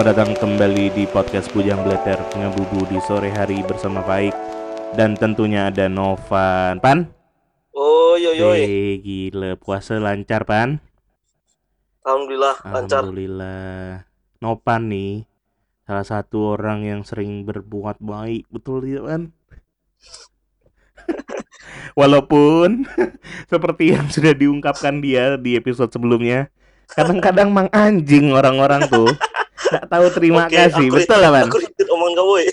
Selamat datang kembali di podcast Bujang Bleter Ngebubu di sore hari bersama Faik Dan tentunya ada Novan Pan? Oh, yo yo. Eh, gila, puasa lancar Pan? Alhamdulillah lancar. Alhamdulillah Novan nih Salah satu orang yang sering berbuat baik Betul tidak Pan? Walaupun seperti yang sudah diungkapkan dia di episode sebelumnya Kadang-kadang mang anjing orang-orang tuh Gak tahu terima Oke, kasih, aku- betul lah? Aku ikut omongan kamu ya.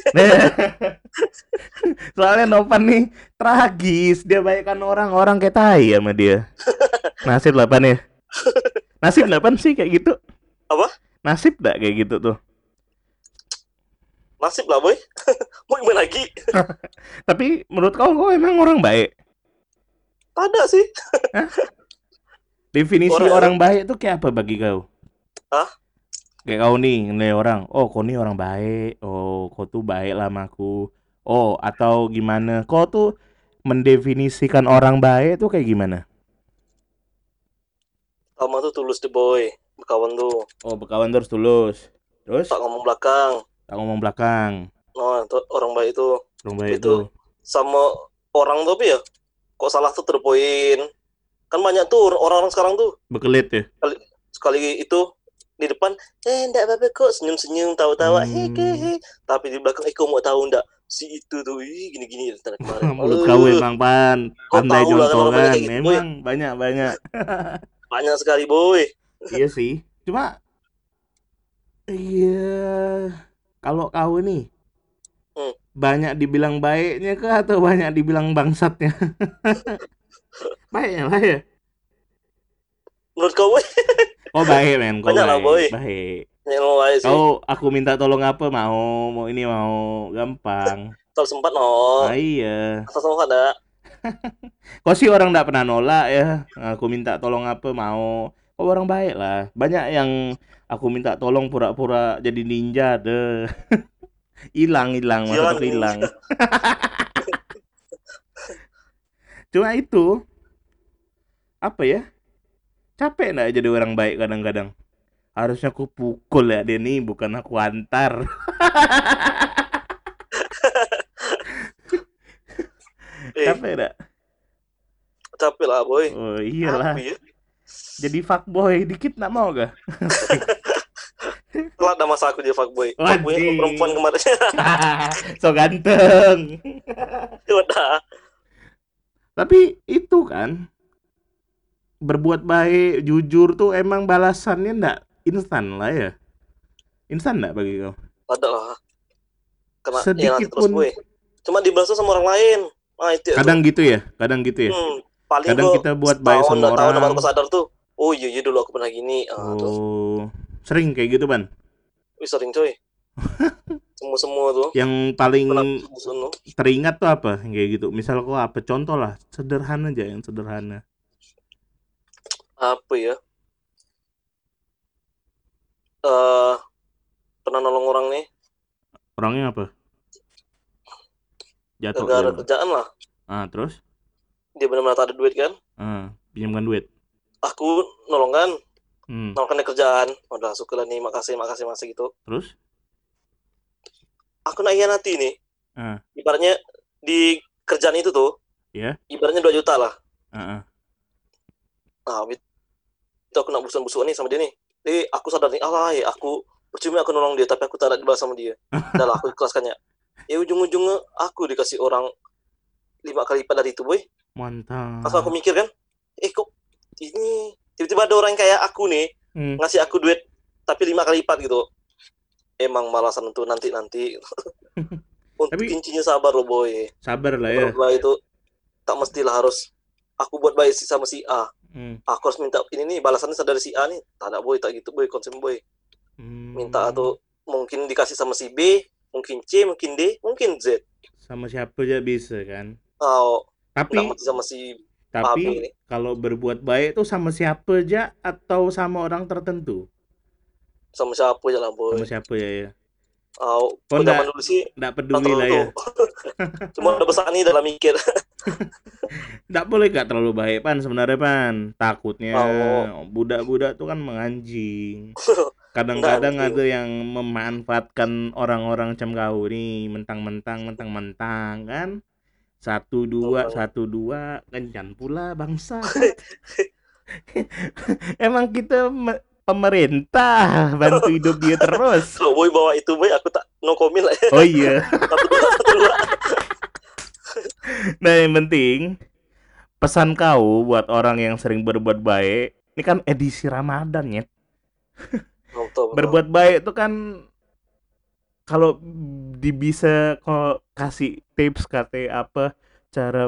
Soalnya Novan nih tragis, dia baikkan orang-orang kayak tai sama dia. Nasib lah Pan ya. Nasib lah Pan sih kayak gitu. Apa? Nasib gak kayak gitu tuh. Nasib lah boy. Mau gimana lagi? Tapi menurut kau kau emang orang baik. Ada sih. Definisi Orang- orang, baik tuh kayak apa bagi kau? Hah? Kayak kau nih nilai orang, oh kau nih orang baik, oh kau tuh baik lah sama aku. Oh, atau gimana? Kau tuh mendefinisikan orang baik tuh kayak gimana? Sama tuh tulus deh boy. Berkawan tuh. Oh, berkawan terus tulus. Terus Tak ngomong belakang. tak ngomong belakang. Nah, itu orang baik itu Orang baik Itu. sama orang tuh apa ya? Kok salah tuh terpoin. Kan banyak tuh orang-orang sekarang tuh Bekelit ya. sekali itu di depan eh enggak apa-apa kok senyum-senyum tawa-tawa Hmm. hehehe tapi di belakang eh kau mau tahu enggak si itu tuh ih gini-gini kemarin Mulut kau emang pan, Kau pandai kan kayak gitu, boy. Emang banyak banyak. banyak sekali boy iya sih. Cuma iya kalau kau nih Hmm. banyak dibilang baiknya kah atau banyak dibilang bangsatnya? Baiknya lah ya. menurut kau boy Oh baik men, kau baik. boy. Baik. sih Kau aku minta tolong apa mau, mau ini mau gampang. kalau sempat no Ah, iya. asal sama ada Kok sih orang nggak pernah nolak ya? Aku minta tolong apa mau? Kok orang baik lah. Banyak yang aku minta tolong pura-pura jadi ninja deh. hilang hilang masa Hilang, itu hilang. Cuma itu apa ya? Capek nggak jadi orang baik kadang-kadang. Harusnya aku pukul ya nih, bukan aku antar. eh Capek nggak? capek lah boy Oh iyalah. Apa ya? Jadi fuckboy dikit nggak mau gak? Telat dah masa aku jadi fuckboy fuckboy Wajib. perempuan kemarin so ganteng. Udah Tapi itu kan berbuat baik, jujur tuh emang balasannya ndak instan lah ya. Instan ndak bagi kau? ada kena Sedikit ya terus pun. boy cuma dibalas sama orang lain ah itu Kadang gitu ya, kadang gitu ya. Hmm, paling Kadang kita buat baik sama dua tahun orang. baru sadar tuh oh iya iya dulu aku pernah gini ah Oh, sering kayak gitu ban. wih sering coy semua semua tuh Yang paling teringat tuh apa kayak gitu? Misal kau apa? Contoh lah, sederhana aja yang sederhana. Apa ya eh pernah nolong orang nih Orangnya apa? Jatuh. gara-gara dia. kerjaan lah Ah, terus? dia benar-benar tak ada duit kan Ah, pinjamkan duit. aku nolong kan Hmm, nolongkan dia kerjaan udah syukur lah nih makasih makasih makasih gitu terus? aku nak nanti nih Ah. ibaratnya di kerjaan itu tuh Iya. ibaratnya 2 juta lah Ah, ah. nah itu aku nak busuan nih sama dia nih jadi aku sadar nih alah ya aku percuma aku nolong dia tapi aku tak ada dibalas sama dia. Udah lah aku ikhlaskannya. Ya ujung-ujungnya aku dikasih orang lima kali lipat dari itu boy. Mantap. pas aku mikir kan eh kok ini tiba-tiba ada orang kayak aku nih Hmm. ngasih aku duit tapi lima kali lipat gitu. Emang malasan untuk nanti nanti untuk Tapi- kuncinya sabar loh boy. Sabar lah ya. Itu tak mestilah harus aku buat baik sih sama si A Hmm. aku harus minta ini nih balasannya dari si A nih tak ada boy tak gitu boy konsep boy Hmm. minta atau mungkin dikasih sama si B mungkin C mungkin D mungkin Z sama siapa aja bisa kan. oh Tapi sama si tapi kalau berbuat baik tuh sama siapa aja atau sama orang tertentu? sama siapa aja lah boy Sama siapa ya ya. oh, Kok zaman nggak- dulu sih Nggak tak peduli lah ya. cuma udah besar nih dalam mikir Nggak boleh gak terlalu baik pan sebenarnya pan. Takutnya Oh. budak-budak tuh kan menganjing. Kadang-kadang ada yang memanfaatkan orang-orang macam kau nih mentang-mentang mentang-mentang kan. Satu dua Oh. satu dua kencan pula bangsa. Emang kita me- pemerintah bantu hidup dia terus. kalau boy bawa itu boy aku tak no comment lah ya Oh iya. satu dua satu dua Nah, yang penting pesan kau buat orang yang sering berbuat baik. Ini kan edisi Ramadan ya. Betul, betul. Berbuat baik itu kan kalau di bisa kok kasih tips kata apa cara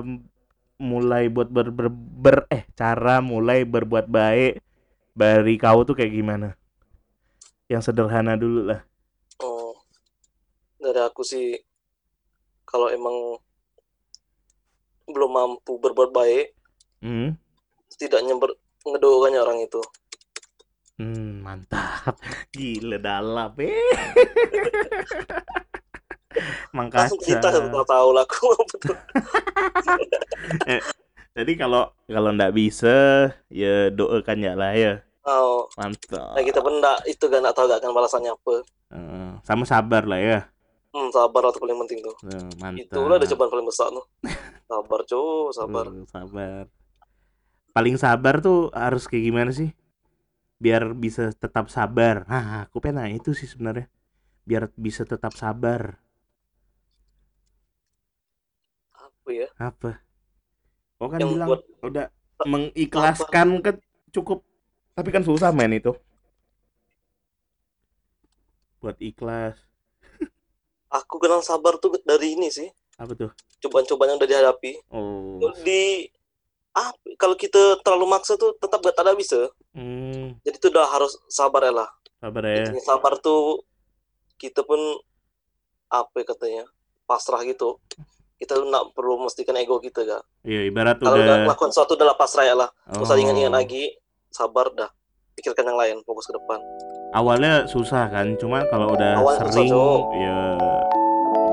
mulai buat ber, ber, ber- eh cara mulai berbuat baik dari kau tuh kayak gimana? Yang sederhana dulu lah. Oh, dari aku sih kalau emang belum mampu berbuat baik, Hmm. setidaknya ber ngedoakannya orang itu. Hmm, mantap. Gila dalam, eh. Langsung kita tak tahu lah aku betul. Jadi kalau kalau ndak bisa ya doakan ya lah ya. Oh, Mantap. nah kita pun nggak- itu kan nggak tahu gak akan balasannya apa. Eh, sama sabar lah ya. Hmm, sabar itu paling penting tuh. Eh, mantap. Itulah ada cobaan paling besar tuh. Sabar, cow, sabar. Eh, sabar. Paling sabar tuh harus kayak gimana sih? Biar bisa tetap sabar. Nah, aku pengen nanya itu sih sebenarnya. Biar bisa tetap sabar. Apa ya? Apa? Oh kan Yang bilang buat udah mengikhlaskan ke cukup tapi kan susah main itu. Buat ikhlas. Aku kenal sabar tuh dari ini sih. Apa tuh? Cobaan-cobaan yang udah dihadapi. Oh. Di ah kalau kita terlalu maksa tuh tetap gak ada bisa. Hmm, Jadi itu udah harus sabar ya lah. sabar ya. Intinya sabar tuh kita pun apa ya katanya pasrah gitu kita tuh nggak perlu mestikan ego kita gak Iya, ibarat kalau udah udah lakukan sesuatu udah pasrah ya lah oh, usah ingat-ingat lagi sabar dah pikirkan yang lain fokus ke depan Awalnya susah kan, cuma kalau udah susah, sering Cok. ya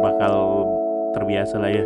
bakal terbiasa lah ya.